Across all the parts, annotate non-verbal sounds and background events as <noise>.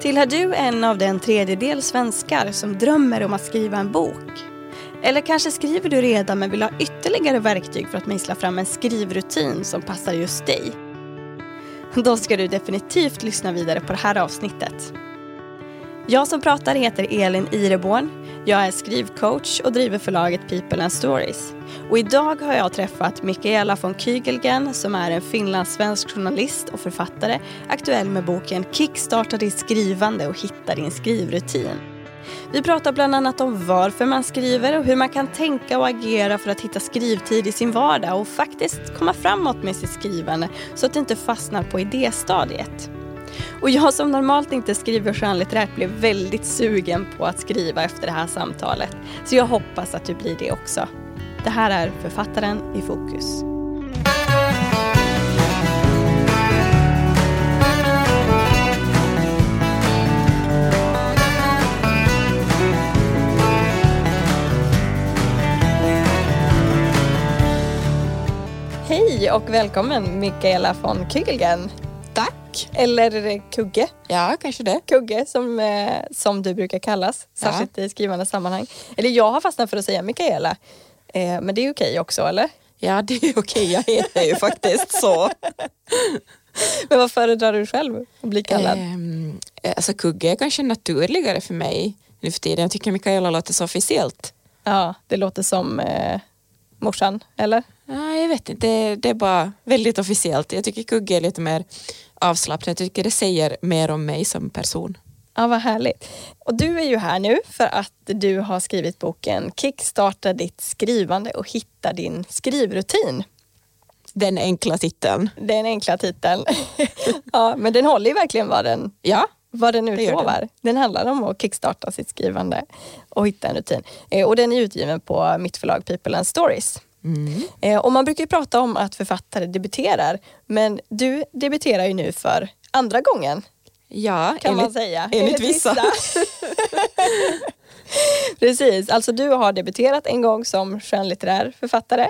Tillhör du en av den tredjedel svenskar som drömmer om att skriva en bok? Eller kanske skriver du redan men vill ha ytterligare verktyg för att mejsla fram en skrivrutin som passar just dig? Då ska du definitivt lyssna vidare på det här avsnittet. Jag som pratar heter Elin Ireborn. Jag är skrivcoach och driver förlaget People and Stories. Och idag har jag träffat Mikaela von Kygelgen som är en finlandssvensk journalist och författare aktuell med boken Kickstarta ditt skrivande och hitta din skrivrutin. Vi pratar bland annat om varför man skriver och hur man kan tänka och agera för att hitta skrivtid i sin vardag och faktiskt komma framåt med sitt skrivande så att det inte fastnar på idéstadiet. Och jag som normalt inte skriver skönlitterärt blev väldigt sugen på att skriva efter det här samtalet. Så jag hoppas att du blir det också. Det här är Författaren i fokus. Hej och välkommen Mikaela von Kügelgen. Tack. Eller Kugge. Ja, kanske det. Kugge som, eh, som du brukar kallas, särskilt i skrivande sammanhang. Eller jag har fastnat för att säga Mikaela. Eh, men det är okej också, eller? Ja, det är okej. Jag heter ju faktiskt så. <laughs> Men vad föredrar du själv att bli kallad? Ehm, alltså Kugge är kanske naturligare för mig nu för tiden. Jag tycker Mikaela låter så officiellt. Ja, det låter som eh, morsan, eller? Ja, jag vet inte, det, det är bara väldigt officiellt. Jag tycker Kugge är lite mer avslappnad. Jag tycker det säger mer om mig som person. Ja, vad härligt. Och du är ju här nu för att du har skrivit boken Kickstarta ditt skrivande och hitta din skrivrutin. Den enkla titeln. Den enkla titeln. <laughs> ja, men den håller ju verkligen vad den, Ja, vad den utlovar. Den. handlar om att kickstarta sitt skrivande och hitta en rutin. Eh, och den är utgiven på mitt förlag People and Stories. Mm. Eh, och man brukar prata om att författare debuterar, men du debuterar ju nu för andra gången ja kan man enligt, säga. enligt vissa. <laughs> Precis, alltså du har debuterat en gång som skönlitterär författare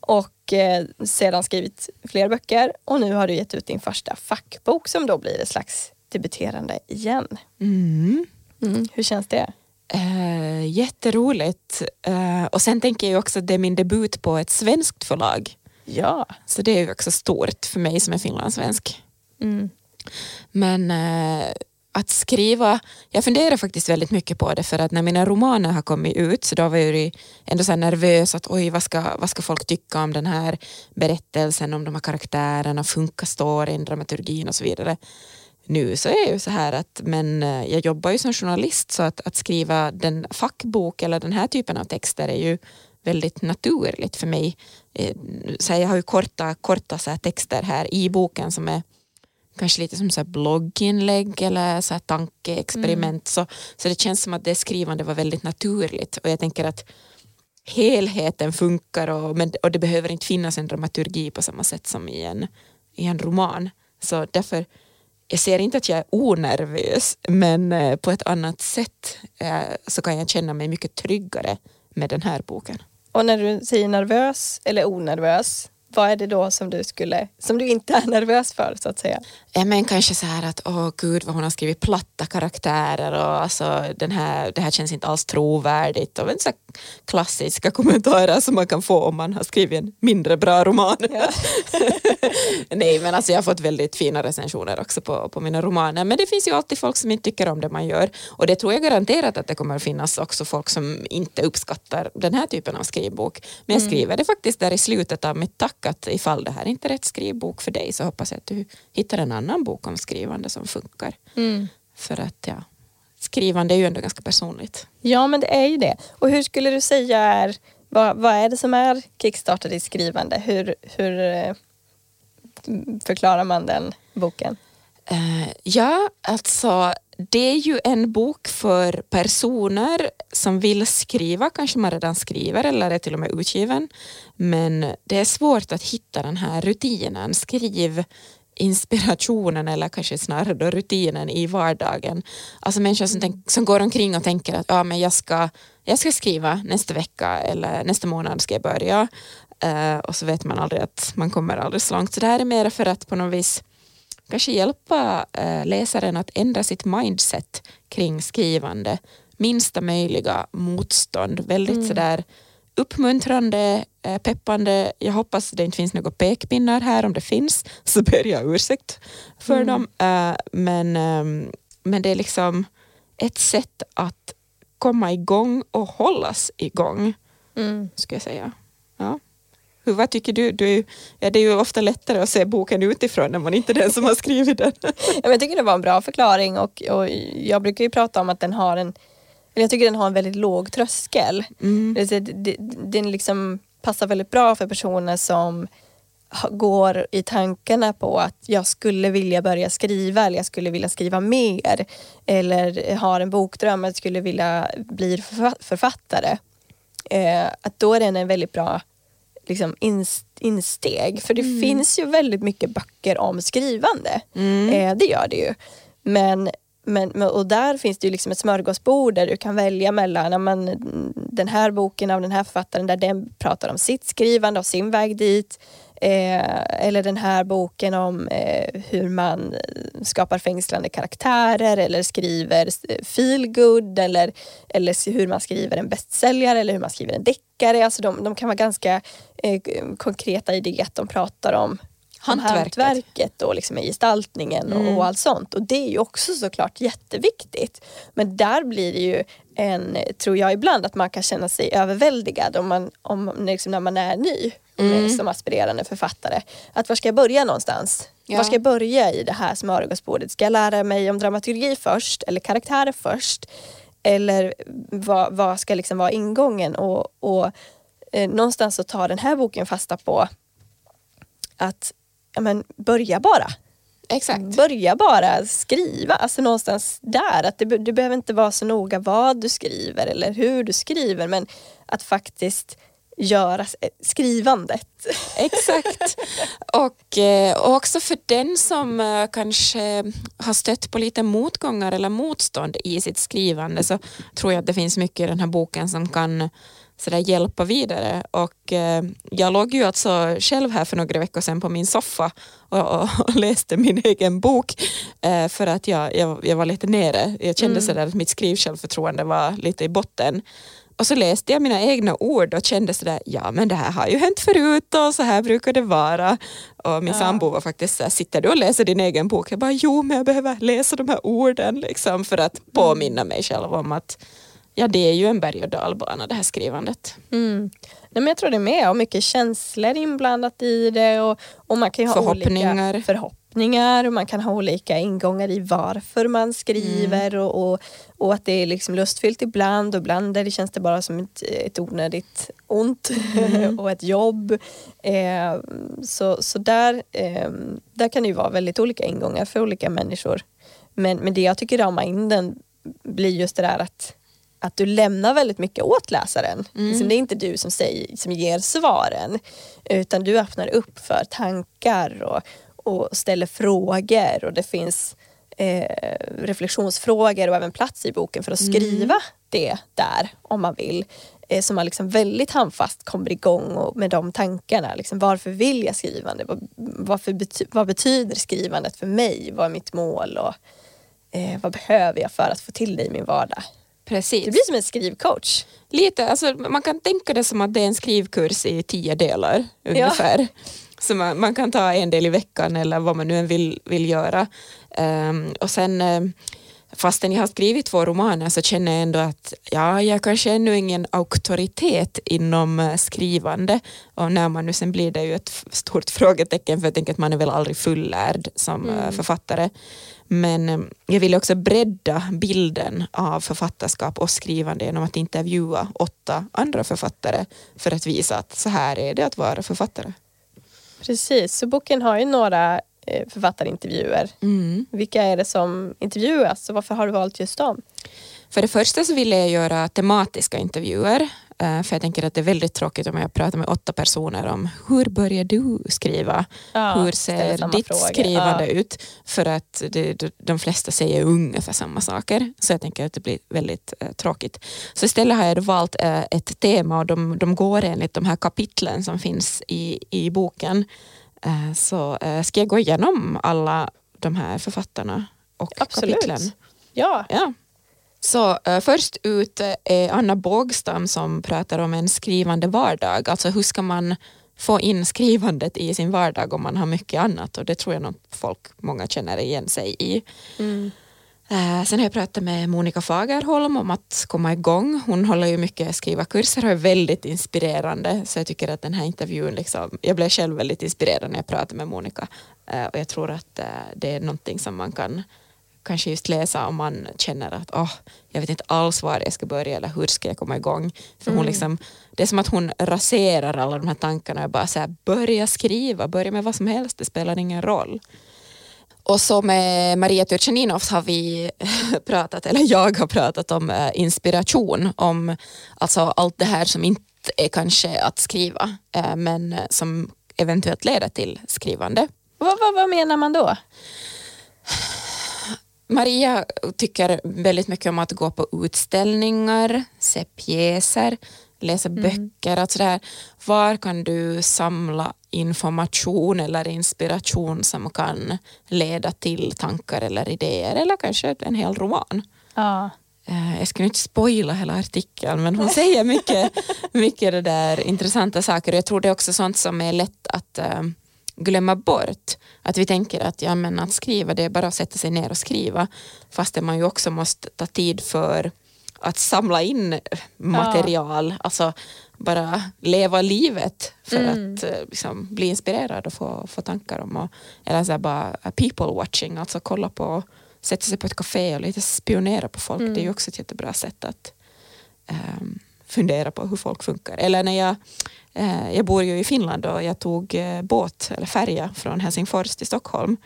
och eh, sedan skrivit fler böcker och nu har du gett ut din första fackbok som då blir ett slags debuterande igen. Mm. Mm, hur känns det? Eh, jätteroligt. Eh, och sen tänker jag också att det är min debut på ett svenskt förlag. Ja. Så det är ju också stort för mig som är finlandssvensk. Mm. Men eh, att skriva, jag funderar faktiskt väldigt mycket på det för att när mina romaner har kommit ut så då var jag ju ändå så nervös att oj vad ska, vad ska folk tycka om den här berättelsen, om de här karaktärerna, funkar storyn, dramaturgin och så vidare. Nu så är jag ju så här att men eh, jag jobbar ju som journalist så att, att skriva den fackbok eller den här typen av texter är ju väldigt naturligt för mig. Eh, Så jag har ju korta, korta så här texter här i boken som är kanske lite som så blogginlägg eller så tankeexperiment. Så, så det känns som att det skrivande var väldigt naturligt och jag tänker att helheten funkar och, men, och det behöver inte finnas en dramaturgi på samma sätt som i en, i en roman. Så därför, jag ser inte att jag är onervös men eh, på ett annat sätt eh, så kan jag känna mig mycket tryggare med den här boken. Och när du säger nervös eller onervös, vad är det då som du, skulle, som du inte är nervös för så att säga? Ja, men kanske så här att åh gud vad hon har skrivit platta karaktärer och alltså den här, det här känns inte alls trovärdigt och så klassiska kommentarer som man kan få om man har skrivit en mindre bra roman. Ja. <laughs> Nej men alltså jag har fått väldigt fina recensioner också på, på mina romaner men det finns ju alltid folk som inte tycker om det man gör och det tror jag garanterat att det kommer finnas också folk som inte uppskattar den här typen av skrivbok. Men jag skriver det faktiskt där i slutet av mitt tack att ifall det här inte är rätt skrivbok för dig så hoppas jag att du hittar en annan bok om skrivande som funkar. Mm. För att ja, skrivande är ju ändå ganska personligt. Ja, men det är ju det. Och hur skulle du säga är, vad, vad är det som är kickstarta ditt skrivande? Hur, hur eh, förklarar man den boken? Eh, ja, alltså det är ju en bok för personer som vill skriva, kanske man redan skriver eller är till och med utgiven. Men det är svårt att hitta den här rutinen, skriv inspirationen eller kanske snarare då rutinen i vardagen. Alltså människor som, tänk, som går omkring och tänker att ja, men jag, ska, jag ska skriva nästa vecka eller nästa månad ska jag börja. Uh, och så vet man aldrig att man kommer aldrig så långt. Så det här är mer för att på något vis kanske hjälpa eh, läsaren att ändra sitt mindset kring skrivande. Minsta möjliga motstånd. Väldigt mm. sådär uppmuntrande, eh, peppande. Jag hoppas det inte finns några pekpinnar här. Om det finns <laughs> så ber jag ursäkt för mm. dem. Eh, men, ehm, men det är liksom ett sätt att komma igång och hållas igång. Mm. Ska jag säga. Ja. Hur, vad tycker du? du ja, det är ju ofta lättare att se boken utifrån när man inte är den som har skrivit den. <laughs> ja, jag tycker det var en bra förklaring och, och jag brukar ju prata om att den har en jag tycker den har en väldigt låg tröskel. Mm. Den liksom passar väldigt bra för personer som går i tankarna på att jag skulle vilja börja skriva eller jag skulle vilja skriva mer. Eller har en bokdröm att jag skulle vilja bli författare. Eh, att då är den en väldigt bra liksom, insteg. För det mm. finns ju väldigt mycket böcker om skrivande. Mm. Eh, det gör det ju. Men men, och där finns det ju liksom ett smörgåsbord där du kan välja mellan men, den här boken av den här författaren där den pratar om sitt skrivande och sin väg dit. Eh, eller den här boken om eh, hur man skapar fängslande karaktärer eller skriver feelgood eller, eller hur man skriver en bästsäljare eller hur man skriver en deckare. Alltså de, de kan vara ganska eh, konkreta i det att de pratar om hantverket, hantverket och liksom gestaltningen och, mm. och allt sånt. Och det är ju också såklart jätteviktigt. Men där blir det ju en, tror jag ibland, att man kan känna sig överväldigad om man, om, liksom när man är ny mm. som aspirerande författare. Att var ska jag börja någonstans? Ja. Var ska jag börja i det här smörgåsbordet? Ska jag lära mig om dramaturgi först eller karaktärer först? Eller vad, vad ska liksom vara ingången? Och, och eh, någonstans så tar den här boken fasta på att ja, men börja bara. Exakt. Börja bara skriva, alltså någonstans där. Att det, det behöver inte vara så noga vad du skriver eller hur du skriver men att faktiskt göra skrivandet. <laughs> Exakt. Och, eh, och också för den som eh, kanske har stött på lite motgångar eller motstånd i sitt skrivande så tror jag att det finns mycket i den här boken som kan så där hjälpa vidare. Och, eh, jag låg ju alltså själv här för några veckor sedan på min soffa och, och, och <laughs> läste min egen bok eh, för att jag, jag, jag, var lite nere. Jag kände mm. sådär att mitt skrivsjälvförtroende var lite i botten. Och så läste jag mina egna ord och kände sådär, ja men det här har ju hänt förut och så här brukar det vara. Och min ja. sambo var faktiskt såhär, sitter du och läser din egen bok? Jag bara, jo men jag behöver läsa de här orden liksom för att mm. påminna mig själv om att ja, det är ju en berg och dalbana det här skrivandet. Mm. Nej, men jag tror det med och mycket känslor inblandat i det och, och man kan ha förhoppningar. olika förhoppningar och man kan ha olika ingångar i varför man skriver mm. och, och, och, att det är liksom lustfyllt ibland och ibland där det känns det bara som ett, ett onödigt ont mm. <laughs> och ett jobb. Eh, så så där, eh, där kan det ju vara väldigt olika ingångar för olika människor. Men, men det jag tycker ramar in den blir just det där att att du lämnar väldigt mycket åt läsaren. Mm. Liksom, det är inte du som, säger, som ger svaren utan du öppnar upp för tankar och, och ställer frågor och det finns eh, reflektionsfrågor och även plats i boken för att mm. skriva mm. det där om man vill. Eh, så man liksom väldigt handfast kommer igång och, med de tankarna. Liksom, varför vill jag skrivande? Vad, varför bety vad betyder skrivandet för mig? Vad är mitt mål? Och, eh, vad behöver jag för att få till det i min vardag? Precis. Det blir som en skrivcoach. Lite, alltså, man kan tänka det som att det är en skrivkurs i tio delar ungefär. Ja. Så man, man, kan ta en del i veckan eller vad man nu än vill, vill göra. Um, och sen um, fastän jag har skrivit två romaner så känner jag ändå att ja, jag kanske ännu ingen auktoritet inom eh, skrivande och när man nu sen blir det ju ett stort <laughs> frågetecken för jag tänker att man är väl aldrig fullärd som eh, mm. författare. Men eh, jag vill också bredda bilden av författarskap och skrivande genom att intervjua åtta andra författare för att visa att så här är det att vara författare. Precis, så boken har ju några författarintervjuer. Mm. Vilka är det som intervjuas och varför har du valt just dem? För det första så ville jag göra tematiska intervjuer Eh, för jag tänker att det är väldigt tråkigt om jag pratar med åtta personer om hur börjar du skriva? Ja, hur ser ditt fråga. skrivande ja. ut? För att det, de flesta säger ungefär samma saker. Så jag tänker att det blir väldigt eh, tråkigt. Så istället har jag valt eh, ett tema och de, de går enligt de här kapitlen som finns i, i boken. Eh, så eh, ska jag gå igenom alla de här författarna och Absolut. kapitlen. Ja, Ja. Så eh, först ut är Anna Bågstam som pratar om en skrivande vardag. Alltså hur ska man få in skrivandet i sin vardag om man har mycket annat och det tror jag nog folk, många känner igen sig i. mm. Eh, sen har jag pratat med Monica Fagerholm om att komma igång. Hon håller ju mycket skrivarkurser och är väldigt inspirerande så jag tycker att den här intervjun, liksom, jag blev själv väldigt inspirerad när jag pratade med Monica Eh, och jag tror att eh, det är någonting som man kan kanske just läsa om man känner att oh, jag vet inte alls var jag ska börja eller hur ska jag komma igång. För hon Mm. liksom, det är som att hon raserar alla de här tankarna och bara så här, börja skriva, börja med vad som helst, det spelar ingen roll. Och så med Maria Turchaninov har vi <laughs> pratat, eller jag har pratat om eh, inspiration, om alltså allt det här som inte är kanske att skriva, eh, men eh, som eventuellt leder till skrivande. vad, vad, vad menar man då? Maria tycker väldigt mycket om att gå på utställningar, se pjäser, läsa böcker. Alltså där, var kan du samla information eller inspiration som kan leda till tankar eller idéer eller kanske en hel roman. Ja. Eh, Jag ska inte spoila hela artikeln men hon säger <laughs> mycket, mycket det där intressanta saker och jag tror det är också sånt som är lätt att eh, glömma bort. Att vi tänker att, ja, men att skriva det är bara att sätta sig ner och skriva fast man ju också måste ta tid för att samla in material, alltså bara leva livet för Mm. att eh, liksom, bli inspirerad och få, få tankar om och, eller så bara people watching, alltså kolla på sätta sig på ett café och lite spionera på folk. Mm. Det är ju också ett jättebra sätt att ehm, fundera på hur folk funkar. Eller när jag, eh, jag bor ju i Finland och jag tog eh, båt eller färja från Helsingfors till Stockholm.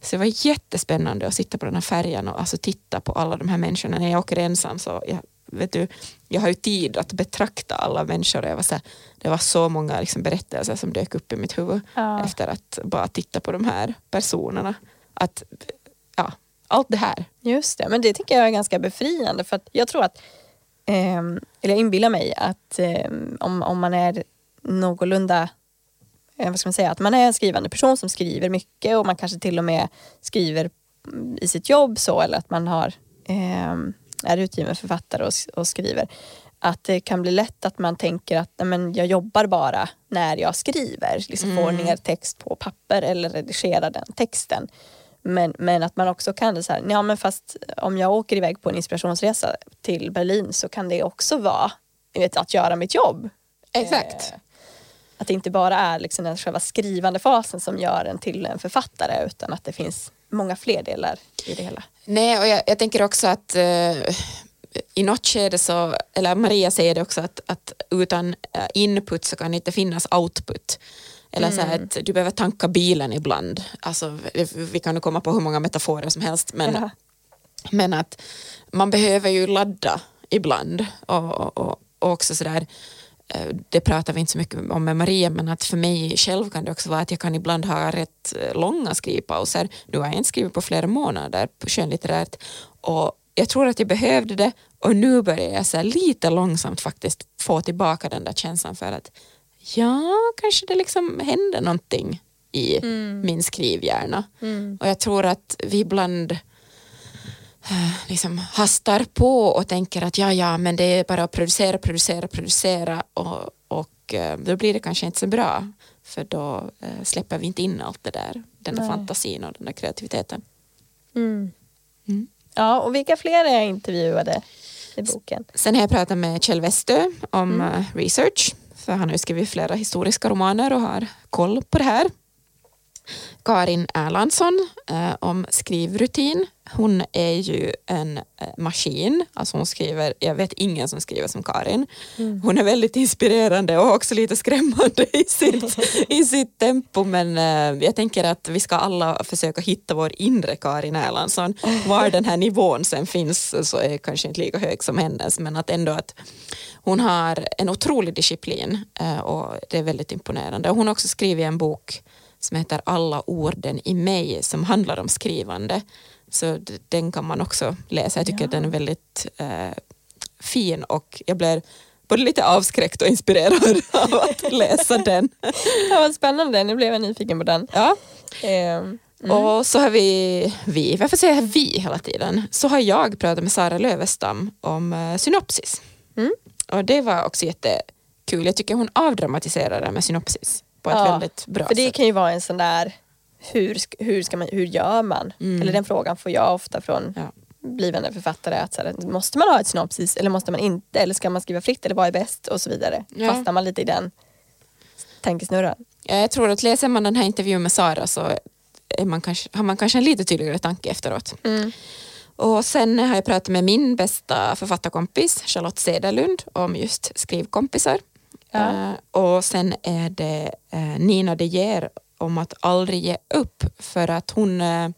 Så det var jättespännande att sitta på den här färjan och alltså titta på alla de här människorna. När jag åker ensam så jag, vet du, jag har ju tid att betrakta alla människor. Jag var så här, det var så många liksom berättelser som dök upp i mitt huvud Ja. efter att bara titta på de här personerna. Att, ja, allt det här. Just det, men det tycker jag är ganska befriande för att jag tror att, ehm, eller jag inbillar mig att ehm, om, om man är någorlunda, eh, vad ska man säga, att man är en skrivande person som skriver mycket och man kanske till och med skriver mm, i sitt jobb så eller att man har, ehm, är utgiven författare och, och skriver. Att det kan bli lätt att man tänker att men jag jobbar bara när jag skriver. Liksom får ner text på papper eller redigerar den texten. Men, men att man också kan det så här, ja men fast om jag åker iväg på en inspirationsresa till Berlin så kan det också vara vet, att göra mitt jobb. Exakt. Eh, att det inte bara är liksom den själva skrivande fasen som gör en till en författare utan att det finns många fler delar i det hela. Nej, och jag, jag tänker också att eh, i något skede så, eller Maria säger det också att, att utan eh, input så kan det inte finnas output. Eller så här att du behöver tanka bilen ibland. Alltså, vi, kan komma på hur många metaforer som helst men, Ja. men att man behöver ju ladda ibland och, och, och, också sådär det pratar vi inte så mycket om med Maria men att för mig själv kan det också vara att jag kan ibland ha rätt eh, långa skrivpauser. Nu har jag inte skrivit på flera månader på skönlitterärt och jag tror att jag behövde det och nu börjar jag så lite långsamt faktiskt få tillbaka den där känslan för att ja, kanske det liksom händer någonting i min skrivhjärna. Och jag tror att vi ibland eh, liksom hastar på och tänker att ja, ja, men det är bara att producera, producera, producera och, och eh, då blir det kanske inte så bra för då eh, släpper vi inte in allt det där, den där Nej. fantasin och den där kreativiteten. Mm. Mm. Ja, och vilka fler är jag intervjuade i boken? Sen har jag pratat med Kjell Westö om eh, research för han har ju skrivit flera historiska romaner och har koll på det här. Karin Erlandsson eh, om skrivrutin. Hon är ju en eh, maskin, alltså hon skriver, jag vet ingen som skriver som Karin. Hon är väldigt inspirerande och också lite skrämmande i sitt, <laughs> i sitt tempo men eh, jag tänker att vi ska alla försöka hitta vår inre Karin Erlandsson. Var den här nivån sen finns så är kanske inte lika hög som hennes men att ändå att hon har en otrolig disciplin och det är väldigt imponerande. Hon har också skrivit en bok som heter Alla orden i mig som handlar om skrivande. Så den kan man också läsa. Jag tycker Ja. den är väldigt eh, fin och jag blir både lite avskräckt och inspirerad <laughs> av att läsa den. Ja, vad spännande, nu blev jag nyfiken på den. Ja. Ehm, Och så har vi, vi, varför säger jag vi hela tiden? Så har jag pratat med Sara Lövestam om uh, synopsis. Mm. Och det var också jättekul. Jag tycker hon avdramatiserar det med synopsis på ett Ja, väldigt bra För det sätt. kan ju vara en sån där, hur, hur, ska man, hur gör man? Eller den frågan får jag ofta från Mm. Ja. blivande författare. Att så här, måste man ha ett synopsis eller måste man inte? Eller ska man skriva fritt eller vad är bäst? Och så vidare. Ja. Fastnar man lite i den tankesnurran. Ja, Jag tror att läser man den här intervjun med Sara så man kanske, har man kanske en lite tydligare tanke efteråt. Och sen har jag pratat med min bästa författarkompis Charlotte Cederlund om just skrivkompisar. Ja. Eh, och sen är det eh, Nina De Geer om att aldrig ge upp för att hon eh,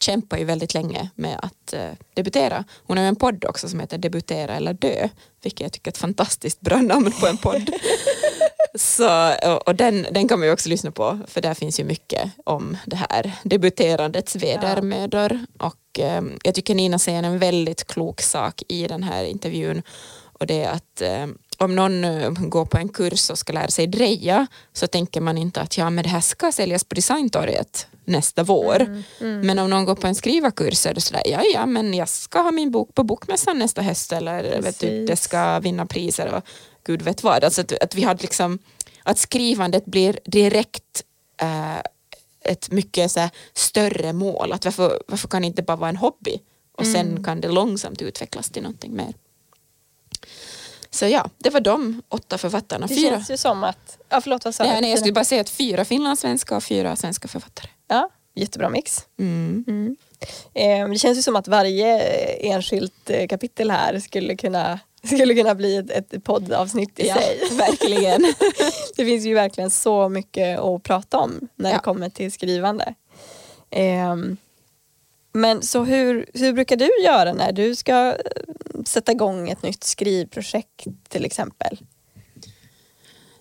kämpar ju väldigt länge med att debutera. Hon har ju en podd också som heter Debutera eller dö, vilket jag tycker är ett fantastiskt bra namn på en podd. <laughs> Så, och den, den kan man ju också lyssna på för där finns ju mycket om det här debuterandets vedermödor och eh, jag tycker Nina säger en väldigt klok sak i den här intervjun och det är att eh, om någon eh, går på en kurs och ska lära sig dreja så tänker man inte att ja men det här ska säljas på designtorget nästa vår. Men om någon går på en skrivarkurs så är det sådär ja ja men jag ska ha min bok på bokmässan nästa höst eller vet du, det ska vinna priser och gud vet vad. Alltså att, att vi hade liksom att skrivandet blir direkt eh, ett mycket så här, större mål. Att varför, varför kan det inte bara vara en hobby och sen kan det långsamt utvecklas till någonting mer. Så ja, det var de åtta författarna. Det Fyra. känns ju som att, ja förlåt vad sa Nej, du? nej, jag skulle bara säga att fyra finlandssvenska och fyra svenska författare. Ja, jättebra mix. Mm. Eh, det känns ju som att varje eh, enskilt eh, kapitel här skulle kunna, <laughs> skulle kunna bli ett, ett poddavsnitt i Ja, sig. <laughs> <laughs> verkligen. Det finns ju verkligen så mycket att prata om när Ja. det kommer till skrivande. Ehm, men så hur, hur brukar du göra när du ska eh, sätta igång ett nytt skrivprojekt till exempel?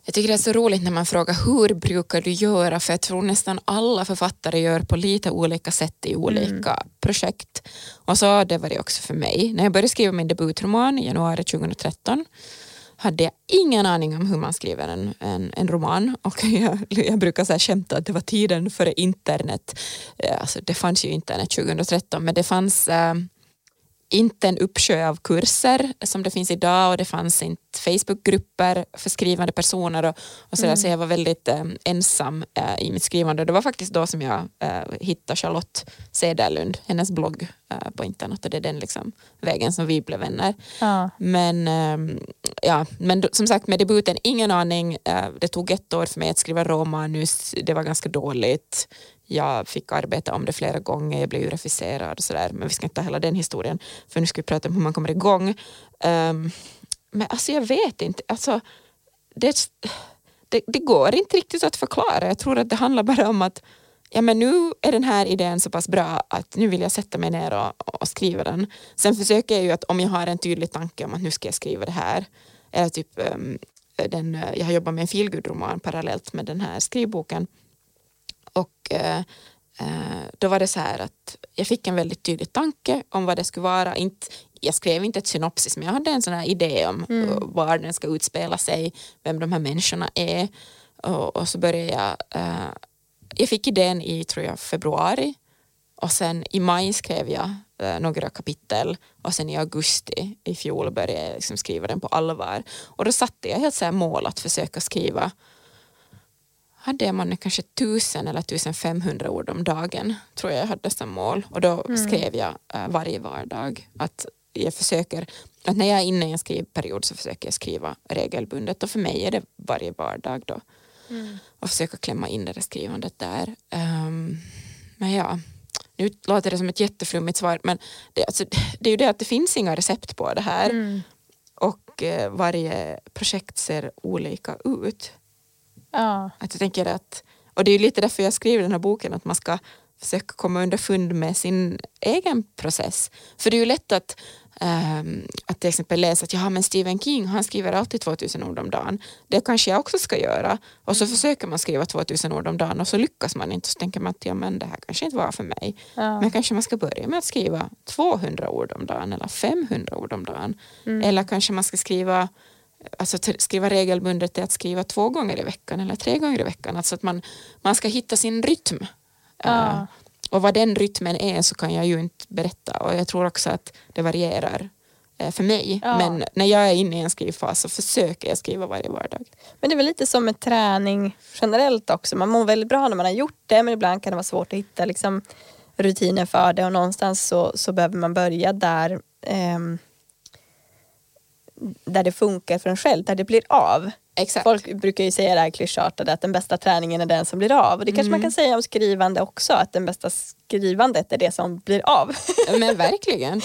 Jag tycker det är så roligt när man frågar hur brukar du göra för jag tror nästan alla författare gör på lite olika sätt i olika projekt. Och så det varit också för mig. När jag började skriva min debutroman i januari 2013 hade jag ingen aning om hur man skriver en, en, en roman <laughs> och jag, jag brukar så här skämta att det var tiden före internet. Eh, alltså, det fanns ju internet 2013 men det fanns eh, inte en uppsjö av kurser som det finns idag och det fanns inte Facebookgrupper för skrivande personer och, och så, där, så jag var väldigt eh, ensam eh, i mitt skrivande. Det var faktiskt då som jag eh, hittade Charlotte Cederlund, hennes blogg eh, på internet och det är den liksom, vägen som vi blev vänner. Ja. Men, ehm, ja, men som sagt med debuten, ingen aning. Eh, det tog ett år för mig att skriva romanus, det var ganska dåligt. Jag fick arbeta om det flera gånger, jag blev ju refuserad och sådär. Men vi ska inte ta hela den historien, för nu ska vi prata om hur man kommer igång. Um, men alltså jag vet inte, alltså, det, det, det går inte riktigt att förklara. Jag tror att det handlar bara om att ja, men nu är den här idén så pass bra att nu vill jag sätta mig ner och, och skriva den. Sen försöker jag ju att om jag har en tydlig tanke om att nu ska jag skriva det här, eller typ um, den, jag har jobbat med en feelgood-roman parallellt med den här skrivboken och eh, eh, då var det så här att jag fick en väldigt tydlig tanke om vad det skulle vara. Inte, jag skrev inte ett synopsis men jag hade en sån här idé om eh, var den ska utspela sig, vem de här människorna är. Och, och så började jag, eh, jag fick idén i tror jag februari och sen i maj skrev jag eh, några kapitel och sen i augusti i fjol började jag liksom skriva den på allvar. Och då satte jag helt så här mål att försöka skriva hade man kanske tusen eller 1500 ord om dagen tror jag jag hade som mål. Och då skrev jag eh, varje vardag att jag försöker att när jag är inne i en skrivperiod så försöker jag skriva regelbundet. Och för mig är det varje vardag då. Och försöka klämma in det där skrivandet där. Ehm, men ja, nu låter det som ett jätteflummigt svar men det, alltså, det är ju det att det finns inga recept på det här. Och eh, varje projekt ser olika ut. Ja. Att jag tänker att, och det är lite därför jag skriver den här boken, att man ska försöka komma underfund med sin egen process. För det är ju lätt att, ehm, att till exempel läsa att ja, men Stephen King han skriver alltid 2000 ord om dagen. Det kanske jag också ska göra. Och så försöker man skriva 2000 ord om dagen och så lyckas man inte. Så tänker man att ja, men det här kanske inte var för mig. Ja. Men kanske man ska börja med att skriva 200 ord om dagen eller 500 ord om dagen. Eller kanske man ska skriva alltså skriva regelbundet är att skriva två gånger i veckan eller tre gånger i veckan. Alltså att man, man ska hitta sin rytm. Ja. Eh, och vad den rytmen är så kan jag ju inte berätta och jag tror också att det varierar eh, för mig. Ja. Men när jag är inne i en skrivfas så försöker jag skriva varje vardag. Men det är väl lite som med träning generellt också. Man mår väldigt bra när man har gjort det men ibland kan det vara svårt att hitta liksom, rutiner för det och någonstans så, så behöver man börja där ehm, där det funkar för en själv, där det blir av. Exakt. Folk brukar ju säga det här klyschartade att den bästa träningen är den som blir av. Och det kanske man kan säga om skrivande också, att den bästa skrivandet är det som blir av. Men verkligen.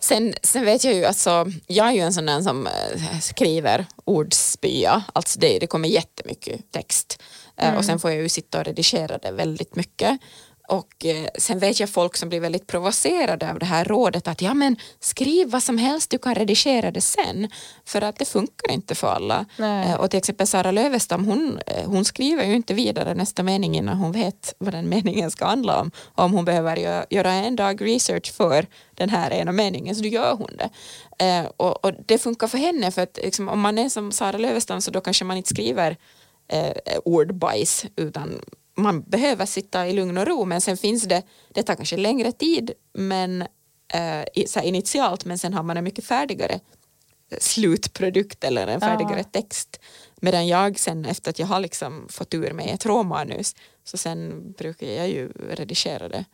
Sen, sen vet jag ju, alltså, jag är ju en sån där som eh, skriver ordspya, alltså det, det kommer jättemycket text. Eh, Och sen får jag ju sitta och redigera det väldigt mycket. Och eh, sen vet jag folk som blir väldigt provocerade av det här rådet att ja men skriv vad som helst, du kan redigera det sen. För att det funkar inte för alla. Eh, och till exempel Sara Lövestam, hon, eh, hon skriver ju inte vidare nästa mening innan hon vet vad den <laughs> meningen ska handla om. Om hon behöver gö- göra en dag research för den här ena meningen så då gör hon det. Eh, och, och det funkar för henne för att liksom, om man är som Sara Lövestam så då kanske man inte skriver eh, ordbajs utan man behöver sitta i lugn och ro men sen finns det, det tar kanske längre tid men eh, så initialt men sen har man en mycket färdigare slutprodukt eller en Ja. färdigare text. Medan jag sen efter att jag har liksom fått ur mig ett råmanus så sen brukar jag ju redigera det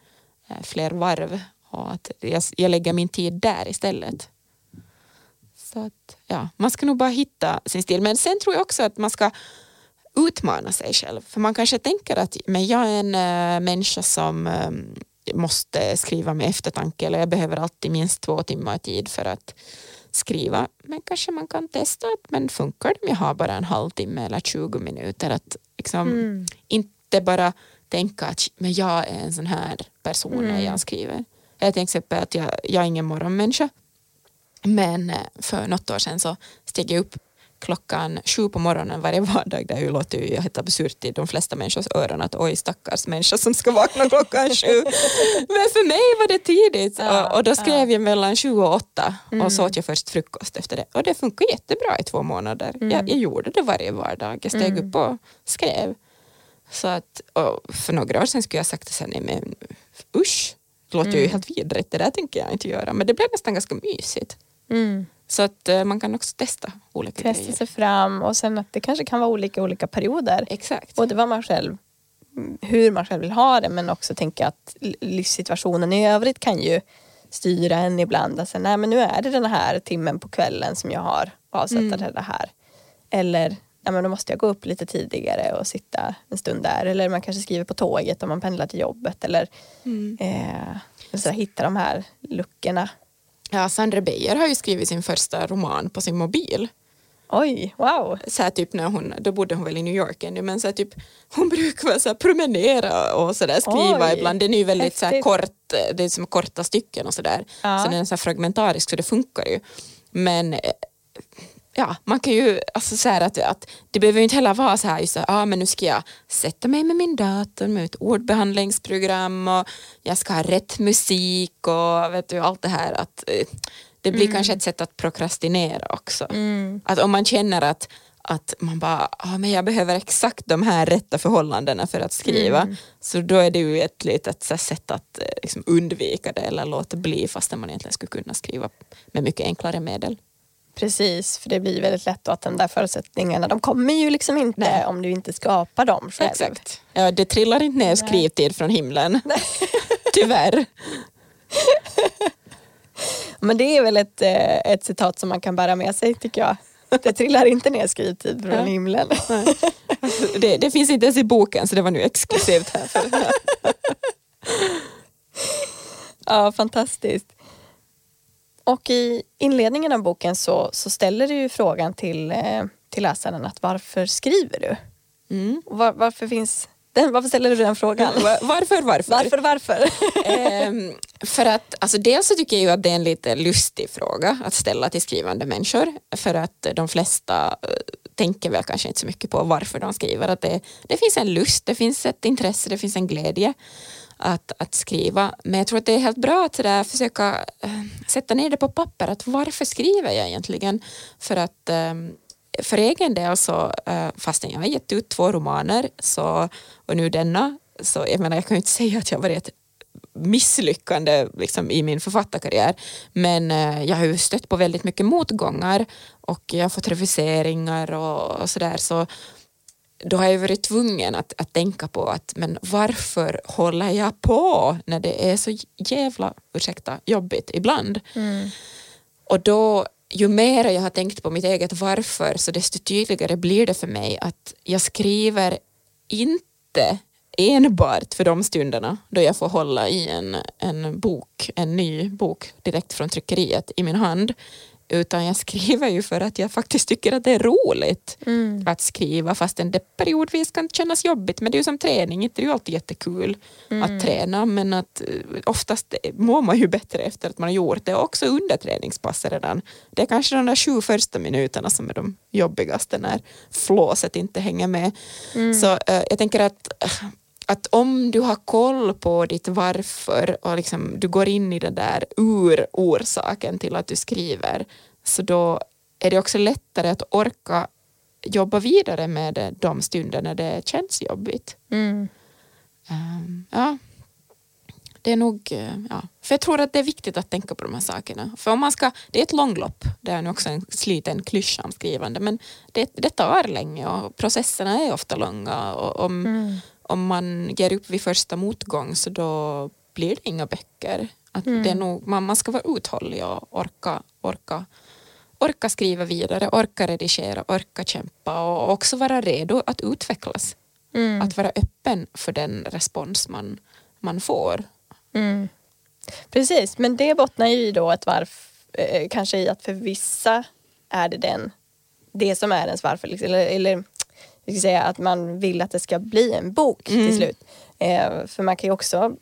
eh, fler varv och att jag, jag lägger min tid där istället. Så att, ja, man ska nog bara hitta sin stil. Men sen tror jag också att man ska utmana sig själv. För man kanske tänker att men jag är en äh, människa som äh, måste skriva med eftertanke eller jag behöver alltid minst två timmar tid för att skriva. Men kanske man kan testa att men funkar det om jag har bara en halvtimme eller 20 minuter. Att liksom Mm. inte bara tänka att men jag är en sån här person när Mm. jag skriver. Jag till exempel att jag, jag är ingen morgonmänniska. Men eh, för något år sedan så steg jag upp klockan sju på morgonen varje vardag. Det ju låter ju helt absurt i de flesta människors öron att oj stackars människa som ska vakna klockan sju. <laughs> Men för mig var det tidigt Ja, och, och då skrev ja. jag mellan sju och åtta Mm. och så åt jag först frukost efter det. Och det funkar jättebra i två månader. Mm. Jag, jag gjorde det varje vardag. Jag steg Mm. upp och skrev. Så att, för några år sedan skulle jag sagt här, nej men usch, det låter ju Mm. helt vidrigt, det där tänker jag inte göra. Men det blev nästan ganska mysigt. Så att eh, man kan också testa olika Testa grejer. sig fram och sen att det kanske kan vara olika olika perioder. Exakt. Både vad man själv, hur man själv vill ha det men också tänka att livssituationen i övrigt kan ju styra en ibland. Alltså, nej men nu är det den här timmen på kvällen som jag har avsatt Mm. det här. Eller nej, men då måste jag gå upp lite tidigare och sitta en stund där. Eller man kanske skriver på tåget om man pendlar till jobbet. Eller Mm. eh, så hitta de här luckorna. Ja, Sandra Beijer har ju skrivit sin första roman på sin mobil. Oj, wow. Så här typ när hon, då bodde hon väl i New York ännu, men så här typ, hon brukar så här promenera och så där skriva Oj, ibland. Den är ju väldigt så här kort, det är som korta stycken och sådär. Ja. Så den är så fragmentarisk så det funkar ju. Men eh, ja, man kan ju, alltså så här att, att det behöver ju inte heller vara så här, just ah, men nu ska jag sätta mig med min dator med ett ordbehandlingsprogram och jag ska ha rätt musik och vet du, allt det här. Att, eh, det blir kanske ett sätt att prokrastinera också. Mm. Att om man känner att, att man bara, ah, men jag behöver exakt de här rätta förhållandena för att skriva, Mm. så då är det ju ett litet så här, sätt att eh, liksom, undvika det eller låta bli fastän man egentligen skulle kunna skriva med mycket enklare medel. Precis, för det blir väldigt lätt att de där förutsättningarna de kommer ju liksom inte Nej. om du inte skapar dem själv. Exakt. Ja, det trillar inte ner skrivtid från himlen. <laughs> Tyvärr. <laughs> Men det är väl ett, eh, ett citat som man kan bära med sig tycker jag. Det trillar inte ner skrivtid från <laughs> Ja. himlen. Alltså, det, det finns inte ens i boken så det var nu exklusivt här. För, Ja, fantastiskt. Och i inledningen av boken så, så ställer du ju frågan till, eh, till läsaren att varför skriver du? mm. Var, varför, finns den, varför ställer du den frågan? Va- Varför, varför? Varför, varför? Ehm, för att alltså dels så tycker jag ju att det är en lite lustig fråga att ställa till skrivande människor för att de flesta eh, tänker väl kanske inte så mycket på varför de skriver. Att det, det finns en lust, det finns ett intresse, det finns en glädje att, att skriva. Men jag tror att det är helt bra att sådär försöka eh, sätta ner det på papper. Att varför skriver jag egentligen? För att ehm, för egen del så, eh, fastän jag har gett ut två romaner så, och nu denna, så jag menar jag kan ju inte <laughs> säga att jag har varit ett misslyckande liksom, i min författarkarriär. Men eh, jag har ju stött på väldigt mycket motgångar och jag har fått refuseringar och, och sådär. Så då har jag varit tvungen att, att tänka på att men varför håller jag på när det är så jävla, ursäkta, jobbigt ibland. Mm. Och då, ju mer jag har tänkt på mitt eget varför så desto tydligare blir det för mig att jag skriver inte enbart för de stunderna då jag får hålla i en, en bok, en ny bok direkt från tryckeriet i min hand utan jag skriver ju för att jag faktiskt tycker att det är roligt Mm. att skriva fastän det periodvis kan kännas jobbigt men det är ju som träning, inte det är ju alltid jättekul att träna men att eh, oftast mår man ju bättre efter att man har gjort det också under träningspasset redan. Det är kanske de där sju första minuterna som är de jobbigaste när flåset inte hänger med. Så eh, jag tänker att att om du har koll på ditt varför och liksom, du går in i den där ur-orsaken till att du skriver så då är det också lättare att orka jobba vidare med det de stunder när det känns jobbigt. Mm. Ehm, ja. Det är nog, eh, ja. För jag tror att det är viktigt att tänka på de här sakerna. För om man ska, det är ett långlopp, det är nu också en sliten klyscha om skrivande, men det, det tar länge och processerna är ofta långa. Och om, Mm. Om man ger upp vid första motgång så då blir det inga böcker. Att Mm. det är nog, man, man ska vara uthållig och orka, orka, orka skriva vidare, orka redigera, orka kämpa och också vara redo att utvecklas. Mm. Att vara öppen för den respons man, man får. Mm. Precis, men det bottnar ju då ett varf, eh, kanske i att för vissa är det den, det som är ens varför. Liksom, eller, eller jag ska säga att man vill att det ska bli en bok till slut. Eh, för man kan ju också mm,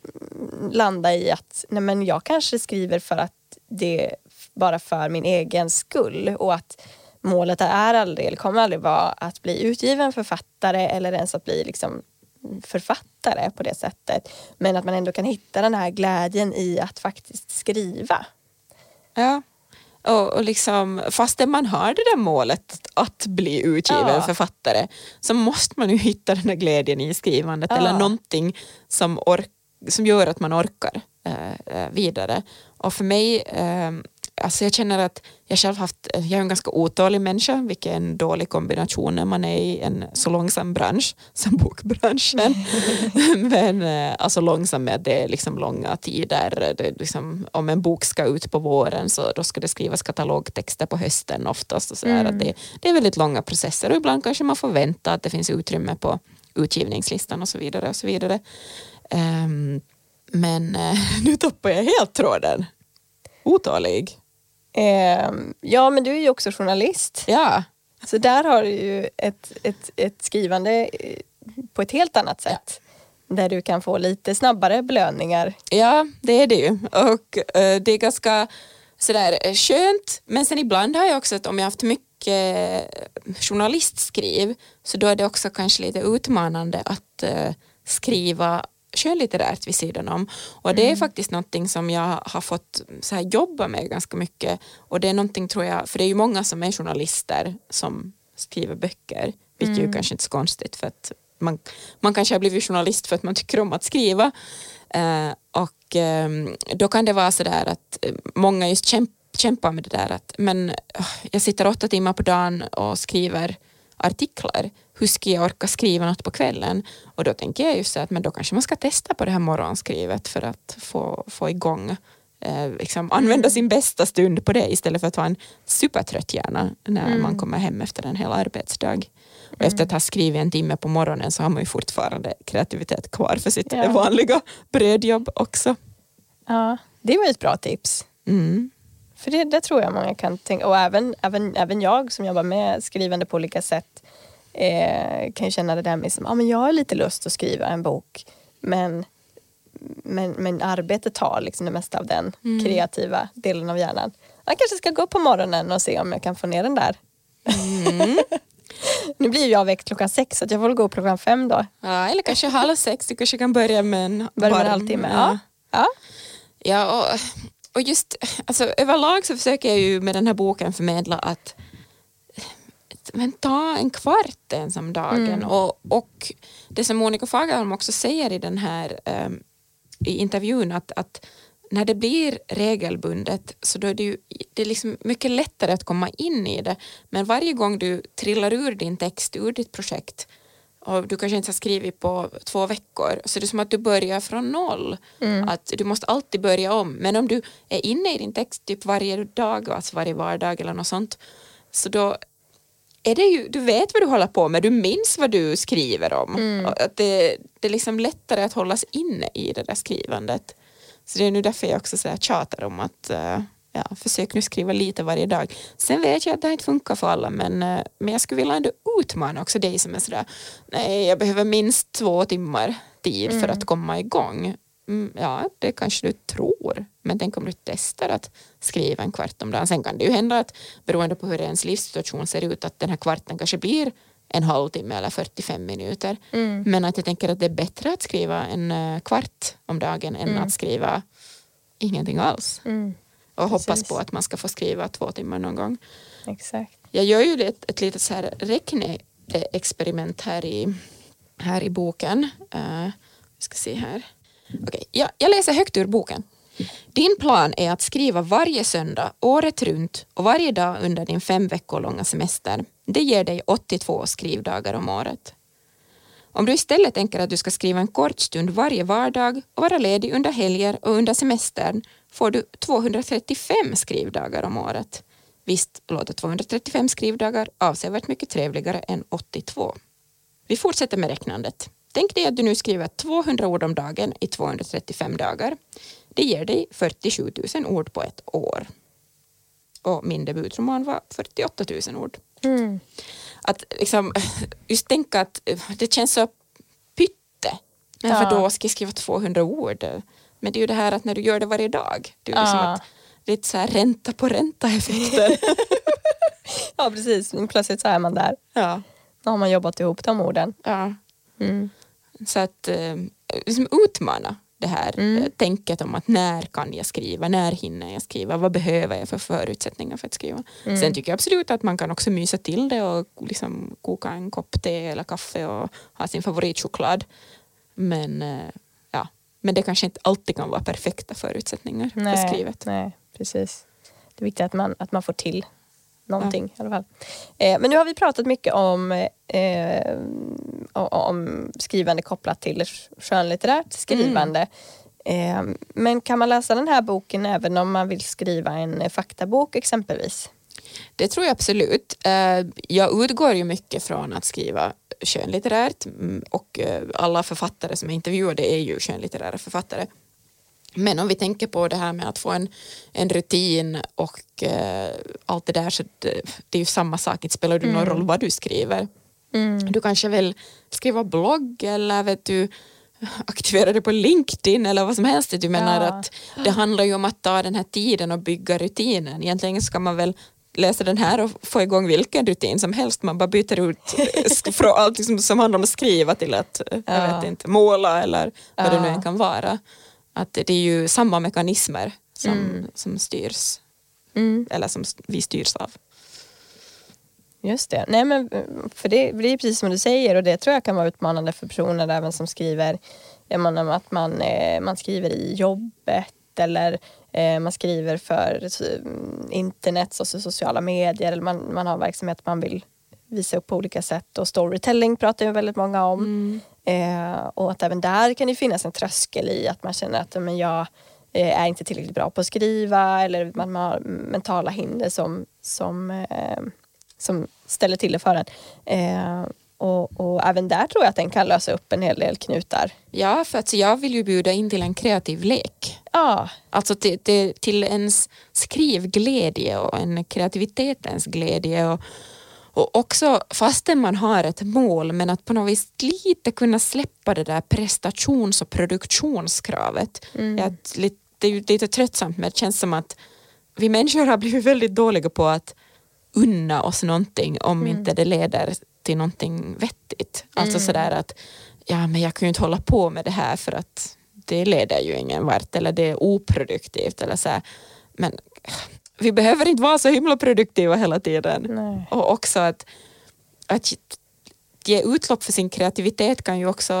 landa i att nej men jag kanske skriver för att det bara för min egen skull och att målet är aldrig, eller kommer aldrig vara att bli utgiven författare eller ens att bli liksom författare på det sättet. Men att man ändå kan hitta den här glädjen i att faktiskt skriva. Ja. Och, och liksom, fastän man har det där målet att bli utgiven Ja. författare så måste man ju hitta den där glädjen i skrivandet Ja. eller någonting som, ork, som gör att man orkar eh, eh, vidare. Och för mig, eh, alltså jag känner att jag själv haft, jag är en ganska otålig människa, vilket är en dålig kombination när man är i en så långsam bransch som <laughs> bokbranschen. <laughs> Men eh, alltså långsam med det är liksom långa tider. Det liksom, om en bok ska ut på våren så då ska det skrivas katalogtexter på hösten oftast. Och så där. Att det, det är väldigt långa processer och ibland kanske man får vänta att det finns utrymme på utgivningslistan och så vidare. och så vidare. Ehm, men eh, <laughs> nu tappar jag helt tråden. Otålig. Eh, ja, men du är ju också journalist. Ja, Så där har du ju ett, ett, ett skrivande eh, på ett helt annat sätt. Där du kan få lite snabbare belöningar. ja det är det ju. Och eh, det är ganska sådär eh, skönt. Men sen ibland har jag också att om jag haft mycket journalistskriv så då är det också kanske lite utmanande att eh, skriva skönlitterärt vid sidan om. Och det är faktiskt någonting som jag har fått så här, jobba med ganska mycket. Och det är någonting tror jag, för det är ju många som är journalister som skriver böcker, vilket ju kanske inte är så konstigt för att man, man kanske har blivit journalist för att man tycker om att skriva. Eh, och ehm, då kan det vara så där att eh, många just kämp, kämpar med det där att men eh, jag sitter åtta timmar på dagen och skriver artiklar. Hur ska jag orka skriva något på kvällen? Och då tänker jag just så att men då kanske man ska testa på det här morgonskrivet för att få, få igång eh, liksom, använda sin bästa stund på det istället för att vara en supertrött hjärna när man kommer hem efter en hel arbetsdag. Och efter att ha skrivit en timme på morgonen så har man ju fortfarande kreativitet kvar för sitt Ja. vanliga brödjobb också. Ja, det var ju ett bra tips. Mm. För det, det tror jag många kan tänka. Och även, även, även jag som jobbar med skrivande på olika sätt eh, kan ju känna det där med som, ja men jag har lite lust att skriva en bok men, men, men arbetet tar liksom det mesta av den kreativa delen av hjärnan. Jag kanske ska gå upp på morgonen och se om jag kan få ner den där. <laughs> nu blir jag väckt klockan sex så jag får gå upp klockan fem då. Ja, eller kanske halv sex, du kanske kan börja med en Börja med en halvtimme. Ja. Ja. Ja, och, och just alltså, överlag så försöker jag ju med den här boken förmedla att men ta en kvart ens om dagen. Och, och det som Monica Fagerholm också säger i den här, um, i intervjun att, att när det blir regelbundet så då är det, ju, det är liksom mycket lättare att komma in i det. Men varje gång du trillar ur din text, ur ditt projekt och du kanske inte har skrivit på två veckor så det är som att du börjar från noll. Mm. Att du måste alltid börja om. Men om du är inne i din text typ varje dag, alltså varje vardag eller något sånt så då är det ju, du vet vad du håller på med, du minns vad du skriver om. Mm. Att det, det är liksom lättare att hållas inne i det där skrivandet. Så det är nu därför jag också så här tjatar om att uh, ja, försök nu skriva lite varje dag. Sen vet jag att det inte funkar för alla men, uh, men jag skulle vilja ändå utmana också dig som är sådär nej jag behöver minst två timmar tid mm. för att komma igång. Mm, ja, det kanske du tror. Men tänk om du testar att skriva en kvart om dagen. Sen kan det ju hända att beroende på hur ens livssituation ser ut att den här kvarten kanske blir en halvtimme eller 45 minuter. Mm. Men att jag tänker att det är bättre att skriva en eh, kvart om dagen än mm. att skriva ingenting alls. Mm. Och Precis. hoppas på att man ska få skriva två timmar någon gång. Exakt. Jag gör ju ett, ett litet så här räkneexperiment här i, här i boken. Uh, vi ska se här. Okay. jag, jag läser högt ur boken. Din plan är att skriva varje söndag året runt och varje dag under din fem veckor långa semester. Det ger dig 82 skrivdagar om året. Om du istället tänker att du ska skriva en kort stund varje vardag och vara ledig under helger och under semestern får du 235 skrivdagar om året. Visst låter 235 skrivdagar avsevärt mycket trevligare än 82. Vi fortsätter med räknandet. Tänk dig att du nu skriver 200 ord om dagen i 235 dagar. Det ger dig 47 000 ord på ett år. Och min debutroman var 48 000 ord. Mm. Att liksom, <laughs> just tänka att det känns så pytte. Men ja. för då ska jag skriva 200 ord. Men det är ju det här att när du gör det varje dag. Det är ja. liksom att, lite så här ränta på ränta effekten. <laughs> ja precis, plötsligt så är man där. Ja. Då har man jobbat ihop de orden. Ja. Mm. Så att eh, liksom utmana det här mm. Eh, tänket om att när kan jag skriva, när hinner jag skriva, vad behöver jag för förutsättningar för att skriva. Mm. Sen tycker jag absolut att man kan också mysa till det och liksom koka en kopp te eller kaffe och ha sin favoritchoklad. Men, eh, ja. Men det kanske inte alltid kan vara perfekta förutsättningar nej, för skrivet. Nej, precis. Det är viktigt att man, att man får till någonting ja. i alla fall. Eh, men nu har vi pratat mycket om, eh, om skrivande kopplat till skönlitterärt skrivande. Mm. Eh, men kan man läsa den här boken även om man vill skriva en faktabok exempelvis? Det tror jag absolut. Eh, jag utgår ju mycket från att skriva skönlitterärt mm, och eh, alla författare som är intervjuade är ju skönlitterära författare. Men om vi tänker på det här med att få en, en rutin och eh, allt det där så det, det är ju samma sak, inte spelar det någon mm. roll vad du skriver. Mm. Du kanske vill skriva blogg eller vet du aktivera dig på LinkedIn eller vad som helst. Du menar ja. att det handlar ju om att ta den här tiden och bygga rutinen. Egentligen ska man väl läsa den här och få igång vilken rutin som helst. Man bara byter ut från allt som handlar om att skriva till att ja. jag vet inte, måla eller vad ja. det nu än kan vara att det är ju samma mekanismer som, mm. som styrs, mm. eller som vi styrs av. Just det. Nej, men för det, är precis som du säger och det tror jag kan vara utmanande för personer även som skriver jag menar, att man, eh, man skriver i jobbet eller eh, man skriver för internet och sociala medier eller man, man har verksamhet man vill visa upp på olika sätt och storytelling pratar ju väldigt många om. Eh, och att även där kan det finnas en tröskel i att man känner att men jag eh, är inte tillräckligt bra på att skriva eller man har mentala hinder som, som, eh, som ställer till det för en. Eh, och, och, även där tror jag att den kan lösa upp en hel del knutar. Ja, för att jag vill ju bjuda in till en kreativ lek. Ja. Alltså till, till, till ens skrivglädje och en kreativitetens glädje. Och, och också fastän man har ett mål men att på något vis lite kunna släppa det där prestations och produktionskravet. Mm. Jag, det är ju lite tröttsamt men det känns som att vi människor har blivit väldigt dåliga på att unna oss någonting om mm. inte det leder till någonting vettigt. Alltså mm. sådär att ja men jag kan ju inte hålla på med det här för att det leder ju ingen vart eller det är oproduktivt eller så här. Men vi behöver inte vara så himla produktiva hela tiden. Nej. Och också att, att ge utlopp för sin kreativitet kan ju också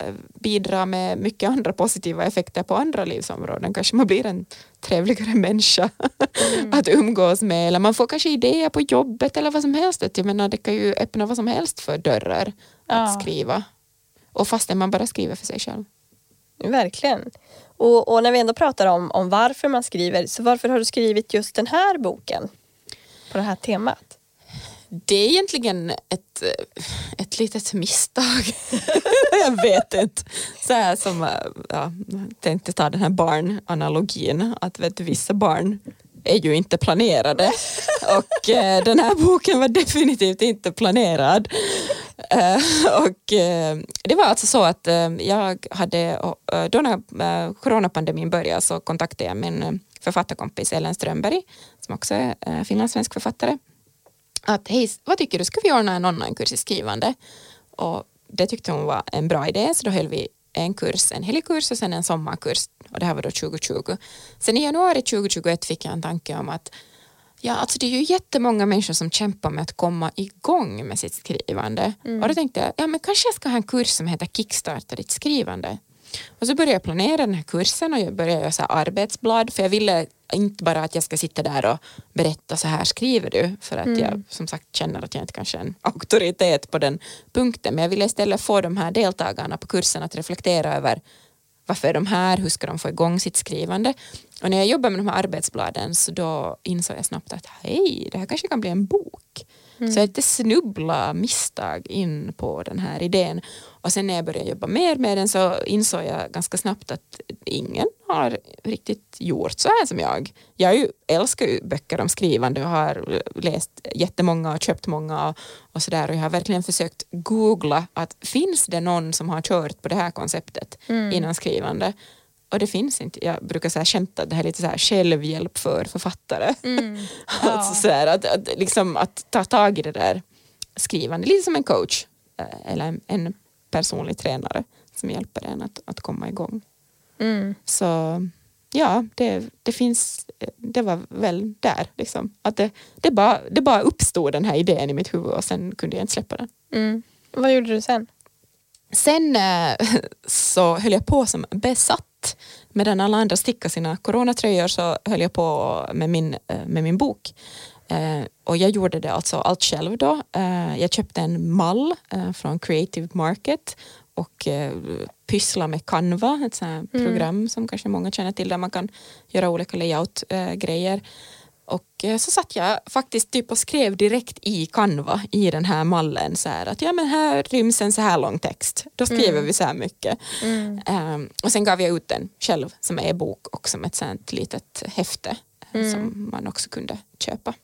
eh, bidra med mycket andra positiva effekter på andra livsområden. Kanske man blir en trevligare människa mm. <laughs> att umgås med eller man får kanske idéer på jobbet eller vad som helst. Jag menar, det kan ju öppna vad som helst för dörrar ja. att skriva. Och fastän man bara skriver för sig själv. Verkligen. Och, och, när vi ändå pratar om, om varför man skriver, så varför har du skrivit just den här boken på det här temat? Det är egentligen ett, ett litet misstag. <laughs> jag vet inte. Så här som, ja, tänkte ta den här barnanalogin, att vet, vissa barn är ju inte planerade och eh, den här boken var definitivt inte planerad. Eh, och eh, det var alltså så att eh, jag hade, eh, då när eh, coronapandemin började så kontaktade jag min eh, författarkompis Ellen Strömberg som också är eh, finlandssvensk författare att hej, vad tycker du, ska vi ordna en onlinekurs i skrivande? Och det tyckte hon var en bra idé så då höll vi en kurs, en helgkurs och sen en sommarkurs och det här var då 2020. Sen i januari 2021 fick jag en tanke om att ja, alltså det är ju jättemånga människor som kämpar med att komma igång med sitt skrivande mm. och då tänkte jag, ja men kanske jag ska ha en kurs som heter Kickstarta ditt skrivande. Och så började jag planera den här kursen och jag började göra så arbetsblad för jag ville inte bara att jag ska sitta där och berätta så här skriver du för att mm. jag som sagt känner att jag inte kanske är en auktoritet på den punkten men jag ville istället få de här deltagarna på kursen att reflektera över varför är de här, hur ska de få igång sitt skrivande och när jag jobbade med de här arbetsbladen så då insåg jag snabbt att hej, det här kanske kan bli en bok. Mm. Så jag inte snubbla misstag in på den här idén. Och sen när jag började jobba mer med den så insåg jag ganska snabbt att ingen har riktigt gjort så här som jag. Jag ju, älskar ju böcker om skrivande och har läst jättemånga och köpt många och, och sådär och jag har verkligen försökt googla att finns det någon som har kört på det här konceptet mm. innan skrivande och det finns inte. Jag brukar så här skämta det här är lite så här självhjälp för författare. Mm. <laughs> Ja. alltså så här, att, att, liksom, att ta tag i det där skrivande, lite som en coach eh, eller en, en personlig tränare som hjälper en att, att komma igång. Mm. Så ja, det, det finns, det var väl där liksom. Att det, det, bara, det bara uppstod den här idén i mitt huvud och sen kunde jag inte släppa den. Mm. Vad gjorde du sen? Sen äh, <laughs> så höll jag på som besatt Medan alla andra stickade sina coronatröjor så höll jag på med min, äh, med min bok. Uh, och jag gjorde det alltså allt själv då. Uh, jag köpte en mall från Creative Market och uh, pyssla med Canva, ett sånt mm. program som kanske många känner till där man kan göra olika layout-grejer. Och så satt jag faktiskt typ och skrev direkt i Canva i den här mallen så här att ja men här ryms en så här lång text. Då skriver mm. vi så här mycket. Mm. Um, och sen gav jag ut den själv som e-bok och som ett sånt litet häfte mm. som man också kunde köpa.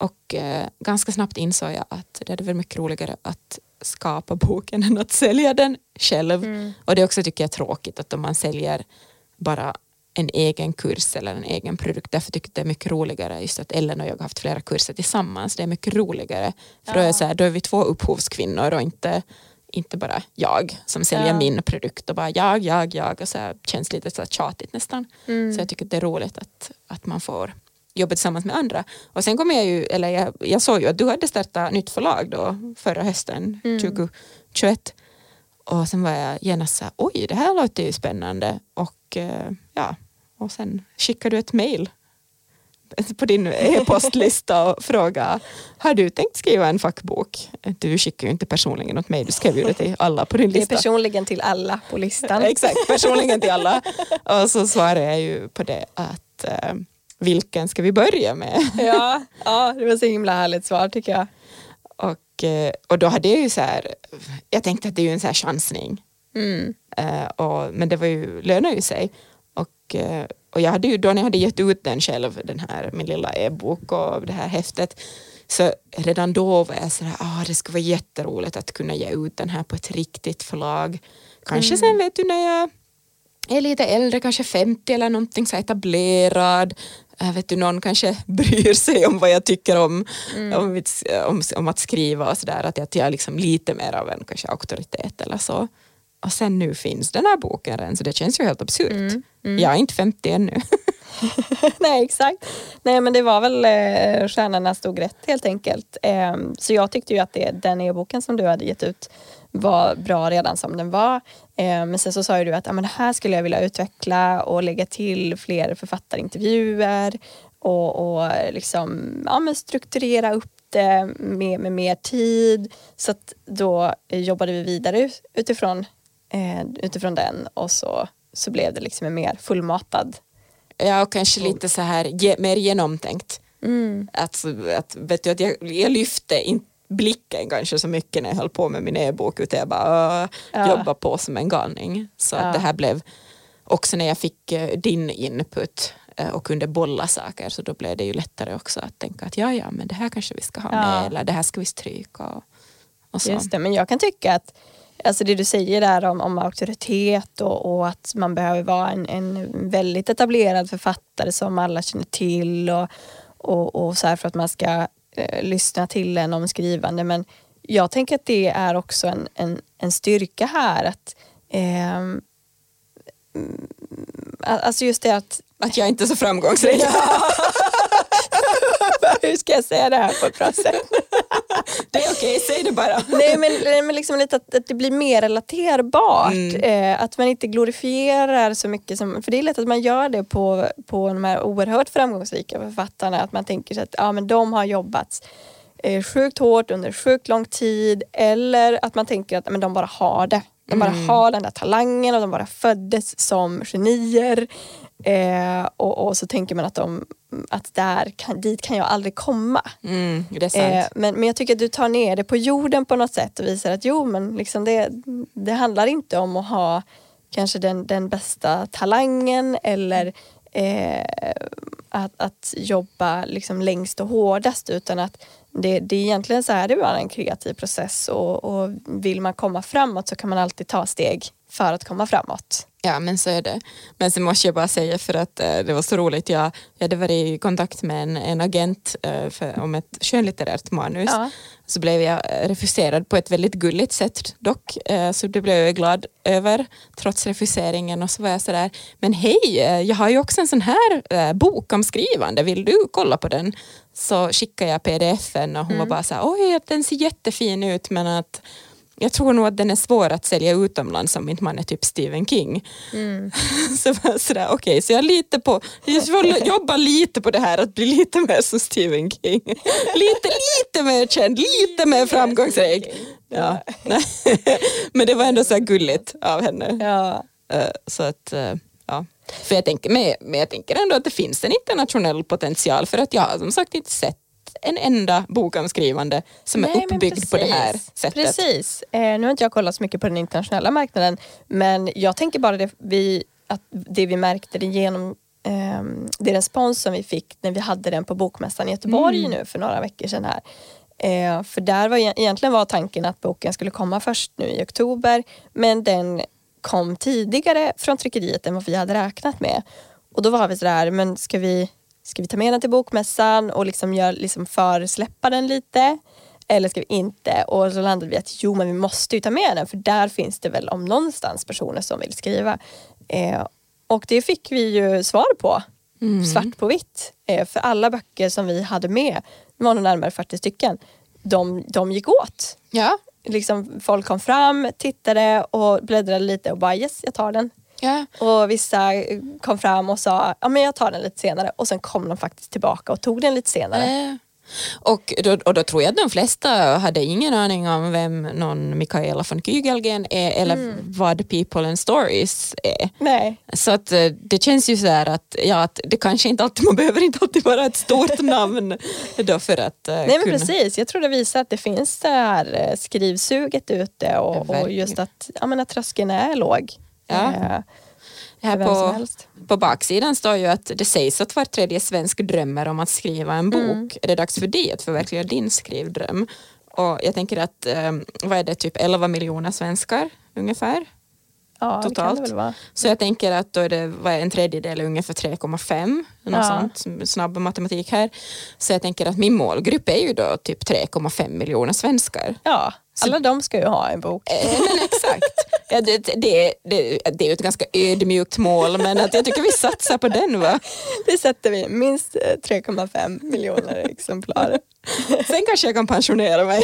Och eh, ganska snabbt insåg jag att det är väl mycket roligare att skapa boken <laughs> än att sälja den själv. Mm. Och det också tycker jag är tråkigt att om man säljer bara en egen kurs eller en egen produkt. Därför tycker jag det är mycket roligare just att Ellen och jag har haft flera kurser tillsammans. Det är mycket roligare. För ja. då, är så här, då är vi två upphovskvinnor och inte, inte bara jag som säljer ja. min produkt och bara jag, jag, jag och så här, känns lite så tjatigt nästan. Mm. Så jag tycker det är roligt att, att man får jobba tillsammans med andra. Och sen kom jag ju, eller jag, jag såg ju att du hade startat nytt förlag då förra hösten mm. 2021. Och sen var jag genast så här, oj det här låter ju spännande och eh, ja, och sen skickade du ett mail på din e-postlista och fråga har du tänkt skriva en fackbok? Du skickar ju inte personligen åt mig, du skrev ju det till alla på din lista. Det är personligen till alla på listan. <laughs> Exakt, personligen till alla. Och så svarade jag ju på det att eh, vilken ska vi börja med? <laughs> ja, ja, det var så himla härligt svar tycker jag. Och, eh, och då hade jag ju så här, jag tänkte att det är ju en så här chansning. Mm. Uh, och, men det var ju, lönar ju sig. Och, uh, och jag hade ju då när jag hade gett ut den själv, den här min lilla e-bok och det här häftet, så redan då var jag sådär, ah, det skulle vara jätteroligt att kunna ge ut den här på ett riktigt förlag. Kanske mm. sen vet du när jag är lite äldre, kanske 50 eller någonting så etablerad, äh, vet du, någon kanske <laughs> bryr sig om vad jag tycker om, mm. om, om, om, att skriva och sådär, att jag är liksom lite mer av en kanske auktoritet eller så. Och sen nu finns den här boken redan så det känns ju helt absurt. Mm, Jag är inte 50 ännu. <laughs> Nej exakt. Nej men det var väl eh, stjärnorna stod rätt helt enkelt. Eh, så jag tyckte ju att det, den e-boken som du hade gett ut var bra redan som den var. Eh, men sen så sa ju du att ja, men det här skulle jag vilja utveckla och lägga till fler författarintervjuer och, och liksom, ja, men strukturera upp det med, med mer tid. Så att då jobbade vi vidare utifrån, eh, utifrån den och så, så blev det liksom en mer fullmatad Ja, och kanske lite så här ge, mer genomtänkt. Mm. Att, att, vet du, att jag, jag lyfte inte blicken kanske så mycket när jag höll på med min e-bok utan jag bara Ja. jobba på som en galning. Så Ja. att det här blev också när jag fick eh, din input eh, och kunde bolla saker så då blev det ju lättare också att tänka att ja ja men det här kanske vi ska ha Ja. med eller det här ska vi stryka och, och så. Just det, men jag kan tycka att alltså det du säger där om, om auktoritet och, och att man behöver vara en, en väldigt etablerad författare som alla känner till och, och, och så för att man ska eh, lyssna till en om skrivande. Men jag tänker att det är också en, en, en styrka här. att mm, Alltså just det att Att jag inte är så framgångsrik. <laughs> <laughs> hur ska jag säga det här på ett bra sätt? Okej, säg det bara. <laughs> Nej men, nej, men liksom lite att, att det blir mer relaterbart. Mm. Eh, att man inte glorifierar så mycket som, för det är lätt att man gör det på, på de här oerhört framgångsrika författarna. Att man tänker sig att ja, men de har jobbat eh, sjukt hårt under sjukt lång tid. Eller att man tänker att men de bara har det. De bara Mm. har den där talangen och de bara föddes som genier. Eh, och, och så tänker man att, de, att där kan, dit kan jag aldrig komma. Mm. Eh, men, men jag tycker att du tar ner det på jorden på något sätt och visar att jo men liksom det, det handlar inte om att ha kanske den, den bästa talangen eller eh, att, att jobba liksom längst och hårdast utan att det, det är egentligen så här det är en kreativ process och, och vill man komma framåt så kan man alltid ta steg för att komma framåt. Ja men så är det. Men sen måste jag bara säga för att eh, det var så roligt, jag, jag hade varit i kontakt med en, en agent eh, för, om ett skönlitterärt manus. Ja. Så blev jag eh, refuserad på ett väldigt gulligt sätt dock, eh, så det blev jag glad över trots refuseringen och så var jag sådär, men hej, eh, jag har ju också en sån här eh, bok om skrivande, vill du kolla på den? Så skickade jag pdf-en och hon var bara så här, oj den ser jättefin ut men att jag tror nog att den är svår att sälja utomlands om inte man är typ Stephen King. <laughs> så var sådär, okej, så jag lite på, jag får jobba lite på det här att bli lite mer som Stephen King. <laughs> lite, lite mer känd, lite mer framgångsrik. Ja. <laughs> Men det var ändå så gulligt av henne. Ja. Eh, Så att, eh, ja. För jag tänker, men, men jag tänker ändå att det finns en internationell potential för att jag har som sagt inte sett en enda bok om skrivande som är Nej, men uppbyggd på det här sättet. Precis. Eh, nu har inte jag kollat så mycket på den internationella marknaden men jag tänker bara det vi, att det vi märkte det genom eh, det respons som vi fick när vi hade den på Bokmässan i Göteborg Mm. nu för några veckor sedan här. Eh, för där var e- egentligen var tanken att boken skulle komma först nu i oktober men den kom tidigare från tryckeriet än vad vi hade räknat med. Och då var vi sådär, men ska vi, ska vi ta med den till bokmässan och liksom, gör, liksom försläppa den lite? Eller ska vi inte? Och så landade vi att jo men vi måste ju ta med den för där finns det väl om någonstans personer som vill skriva. Eh, och det fick vi ju svar på. Svart på vitt. Eh, för alla böcker som vi hade med, det var nog närmare 40 stycken, de, de gick åt. Ja, Liksom, folk kom fram, tittade och bläddrade lite och bara yes, jag tar den. ja. Och vissa eh, kom fram och sa ja men jag tar den lite senare och sen kom de faktiskt tillbaka och tog den lite senare. Eh, Och då, och då tror jag att de flesta hade ingen aning om vem någon Mikaela von Kygelgen är eller Mm. vad People and Stories är. Nej. Så att eh, det känns ju så här att, ja, att det kanske inte alltid, man behöver inte alltid vara ett stort <laughs> namn då för att eh, Nej men kunna. precis, jag tror det visar att det finns det här eh, skrivsuget ute Ja, och, och just att, ja, men att tröskeln är låg. Ja. Här på, på baksidan står ju att det sägs att var tredje svensk drömmer om att skriva en bok. Mm. Är det dags för dig att förverkliga din skrivdröm? Och jag tänker att, eh, vad är det, typ 11 miljoner svenskar ungefär? Ja, totalt. Så jag tänker att då är det vad är en tredjedel ungefär 3,5 något Ja. sånt, snabb matematik här. Så jag tänker att min målgrupp är ju då typ 3,5 miljoner svenskar. Ja, Alla de ska ju ha en bok. Eh, men exakt. Ja, det, det, det, det är ju ett ganska ödmjukt mål men att jag tycker vi satsar på den. va? Det sätter vi, minst eh, 3,5 miljoner exemplar. Sen kanske jag kan pensionera mig.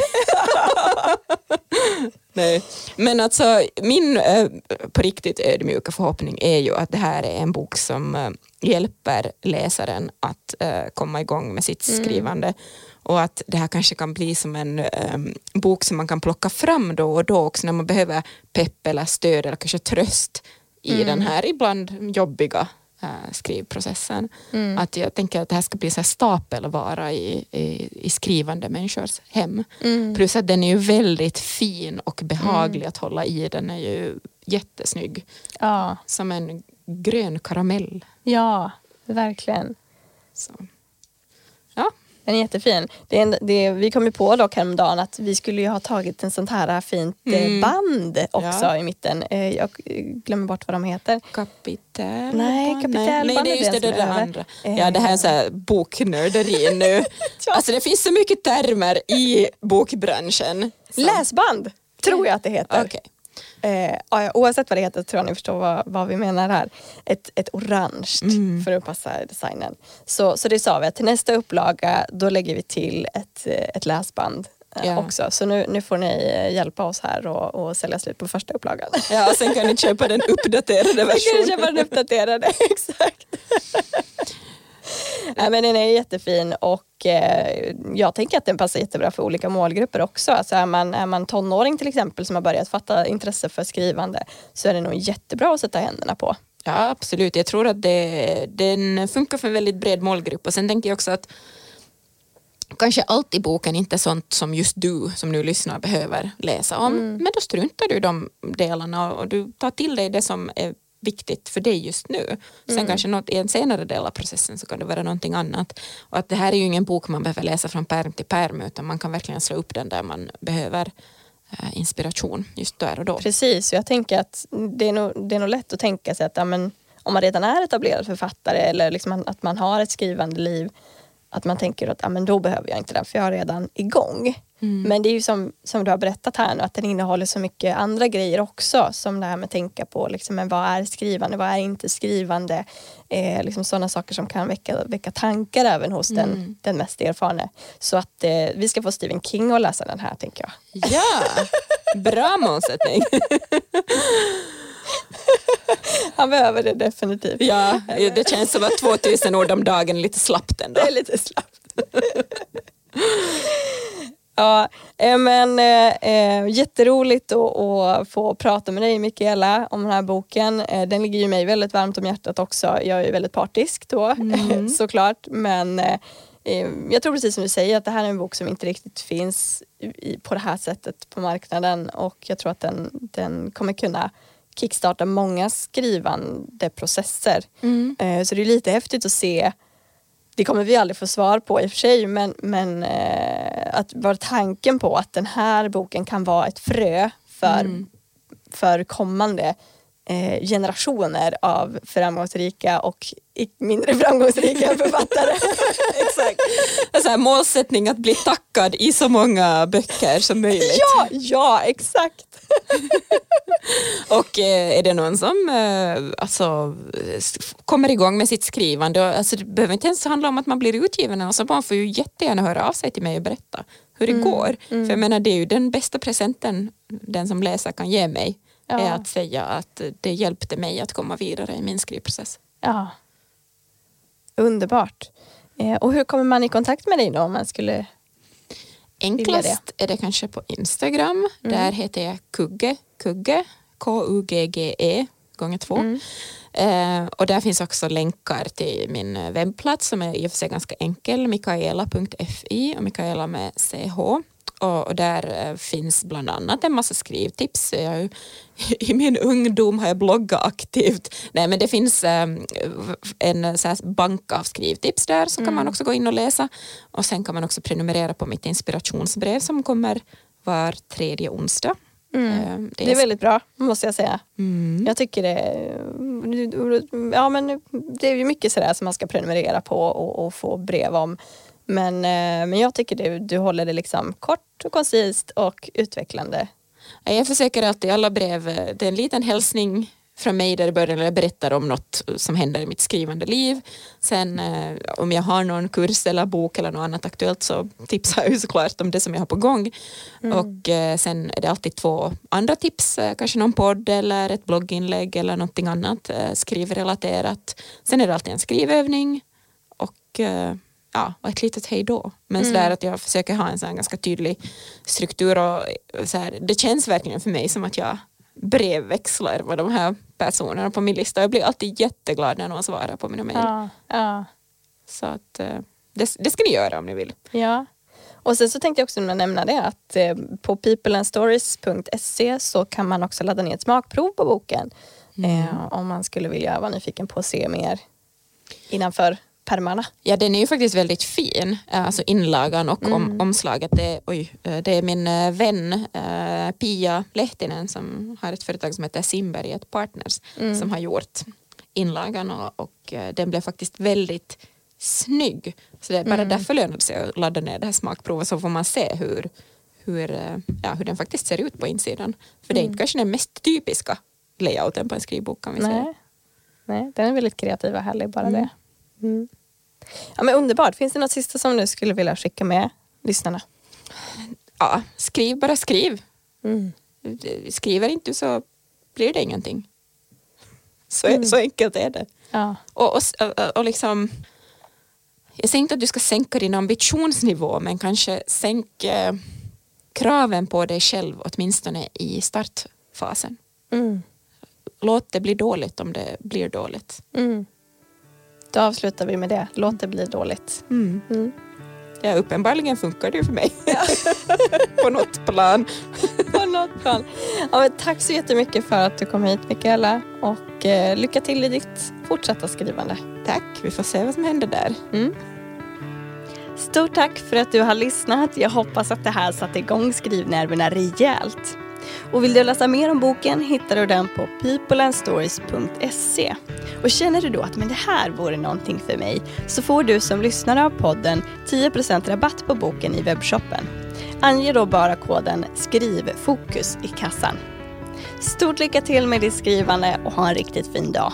Nej. Men alltså min eh, på riktigt ödmjuka förhoppning är ju att det här är en bok som eh, hjälper läsaren att eh, komma igång med sitt skrivande och att det här kanske kan bli som en um, bok som man kan plocka fram då och då också när man behöver pepp eller stöd eller kanske tröst i Mm. den här ibland jobbiga uh, skrivprocessen. Mm. Att jag tänker att det här ska bli så här stapelvara i, i, i skrivande människors hem. Mm. Plus att den är ju väldigt fin och behaglig att hålla i. Den är ju jättesnygg. Ja, Som en grön karamell. ja, verkligen. Så. Den är jättefin. Det är en, det, vi kom ju på dock häromdagen att vi skulle ju ha tagit en sånt här fint eh, Mm. band också Ja. i mitten. Eh, Jag glömmer bort vad de heter. Kapitel. Nej, Nej, kapitelbandet det är just det, det, det andra. Ja, det här är så här boknörderi nu. <laughs> Alltså det finns så mycket termer i bokbranschen. som- Läsband tror jag att det heter. Okej. Eh, oavsett vad det heter tror jag ni förstår vad, vad vi menar här. Ett, ett orange Mm. för att passa designen. Så, så det sa vi att till nästa upplaga då lägger vi till ett, eh, ett läsband Ja. också. Så nu, nu får ni eh, hjälpa oss här och, och sälja slut på första upplagan. Ja, sen kan ni köpa den uppdaterade <laughs> Då kan du versionen. köpa den uppdaterade, <laughs> exakt. <laughs> Nej, men den är jättefin och eh, jag tänker att den passar jättebra för olika målgrupper också. Alltså är, man, är man tonåring till exempel som har börjat fatta intresse för skrivande så är det nog jättebra att sätta händerna på. Ja, absolut. Jag tror att det, den funkar för en väldigt bred målgrupp. Och sen tänker jag också att kanske allt i boken inte är sånt som just du som nu lyssnar behöver läsa om. Men då struntar du i de delarna och du tar till dig det som är viktigt för dig just nu. Sen kanske något, i en senare del av processen så kan det vara någonting annat. Och att det här är ju ingen bok man behöver läsa från pärm till pärm utan man kan verkligen slå upp den där man behöver eh, inspiration just där och då. Precis, jag tänker att det är nog, det är nog lätt att tänka sig att ja, men, om man redan är etablerad författare eller liksom att man har ett skrivande liv att man tänker att ja, men då behöver jag inte den för jag är redan igång. Men det är ju som, som du har berättat här nu att den innehåller så mycket andra grejer också som det här med att tänka på liksom, men vad är skrivande, vad är inte skrivande? Eh, liksom sådana saker som kan väcka, väcka tankar även hos den, den mest erfarne. Så att eh, vi ska få Stephen King att läsa den här tänker jag. Ja, <laughs> bra målsättning. <laughs> <laughs> Han behöver det definitivt. Ja, det känns som att 2000 ord om dagen är lite slappt ändå. Det är lite slappt. <laughs> ja, eh, men eh, jätteroligt att, att få prata med dig Mikaela om den här boken. Den ligger ju mig väldigt varmt om hjärtat också. Jag är ju väldigt partisk då <laughs> såklart. Men eh, jag tror precis som du säger att det här är en bok som inte riktigt finns i, på det här sättet på marknaden och jag tror att den, den kommer kunna kickstarta många skrivande processer. Eh, Så det är lite häftigt att se det kommer vi aldrig få svar på i och för sig men, men eh, att vara tanken på att den här boken kan vara ett frö för, för kommande eh, generationer av framgångsrika och mindre framgångsrika <laughs> författare. <laughs> Exakt. Så här, målsättning att bli tackad i så många böcker som möjligt. ja, ja exakt. <laughs> Och eh, är det någon som eh, alltså, kommer igång med sitt skrivande, alltså, det behöver inte ens handla om att man blir utgiven, alltså, man får ju jättegärna höra av sig till mig och berätta hur det går. För jag menar det är ju den bästa presenten den som läser kan ge mig, Ja. är att säga att det hjälpte mig att komma vidare i min skrivprocess. Ja. Underbart. Eh, och hur kommer man i kontakt med dig då om man skulle Enklast är det kanske på Instagram. Där heter jag Kugge, Kugge, K-U-G-G-E gånger två. Eh, och där finns också länkar till min webbplats som är i och för sig ganska enkel, mikaela.fi och Mikaela med CH. Och, där eh, finns bland annat en massa skrivtips. Jag, <laughs> I min ungdom har jag bloggat aktivt. Nej men det finns eh, en så här bank av skrivtips där så kan man också gå in och läsa. Och sen kan man också prenumerera på mitt inspirationsbrev som kommer var tredje onsdag. Eh, Det är väldigt bra måste jag säga. Mm. Jag tycker det, ja, men det är mycket sådär som man ska prenumerera på och, och få brev om. Men, eh, men jag tycker du, du håller det liksom kort och koncist och utvecklande. Jag försöker alltid i alla brev, eh, det är en liten hälsning från mig där i början jag berättar om något som händer i mitt skrivande liv. Sen eh, om jag har någon kurs eller bok eller något annat aktuellt så tipsar jag ju såklart om det som jag har på gång. Mm. Och eh, sen är det alltid två andra tips, eh, kanske någon podd eller ett blogginlägg eller någonting annat eh, skrivrelaterat. Sen är det alltid en skrivövning och eh, ja, och ett litet hej då. Men mm. sådär att jag försöker ha en sån ganska tydlig struktur och så här, det känns verkligen för mig som att jag brevväxlar med de här personerna på min lista. Jag blir alltid jätteglad när någon svarar på mina mejl. Ja, ja. Så att eh, det, det ska ni göra om ni vill. Ja. Och sen så tänkte jag också nämna det att eh, på peopleandstories.se så kan man också ladda ner ett smakprov på boken. Mm. Eh, om man skulle vilja vara nyfiken på att se mer innanför pärmarna. Ja den är ju faktiskt väldigt fin, eh, alltså inlagan och mm. om, omslaget. Det, oj, eh, det är min eh, vän Pia Lehtinen som har ett företag som heter Simberget Partners mm. som har gjort inlagan och, och den blev faktiskt väldigt snygg. Så det är bara mm. därför lönar det sig att ladda ner det här smakprovet så får man se hur, hur, ja, hur den faktiskt ser ut på insidan. För det är inte mm. kanske den mest typiska layouten på en skrivbok kan vi Nej. säga. Nej, den är väldigt kreativ och härlig bara mm. det. Mm. Ja, men underbart. Finns det något sista som du skulle vilja skicka med lyssnarna? Ja, skriv bara skriv. Mm. Skriver inte så blir det ingenting. Så, mm. så enkelt är det. Ja. Och, och, och liksom, jag säger inte att du ska sänka din ambitionsnivå men kanske sänk eh, kraven på dig själv åtminstone i startfasen. Mm. Låt det bli dåligt om det blir dåligt. Mm. Då avslutar vi med det. Låt det bli dåligt. Mm. Mm. Ja, uppenbarligen funkar det ju för mig. Ja. <laughs> På något plan. <laughs> På något plan. Ja, tack så jättemycket för att du kom hit Mikaela och eh, lycka till i ditt fortsatta skrivande. Tack, vi får se vad som händer där. Mm. Stort tack för att du har lyssnat. Jag hoppas att det här satte igång skrivnerverna rejält. Och vill du läsa mer om boken hittar du den på peopleandstories.se. Och känner du då att men det här vore någonting för mig så får du som lyssnare av podden 10% rabatt på boken i webbshoppen. Ange då bara koden SKRIVFOKUS i kassan. Stort lycka till med ditt skrivande och ha en riktigt fin dag.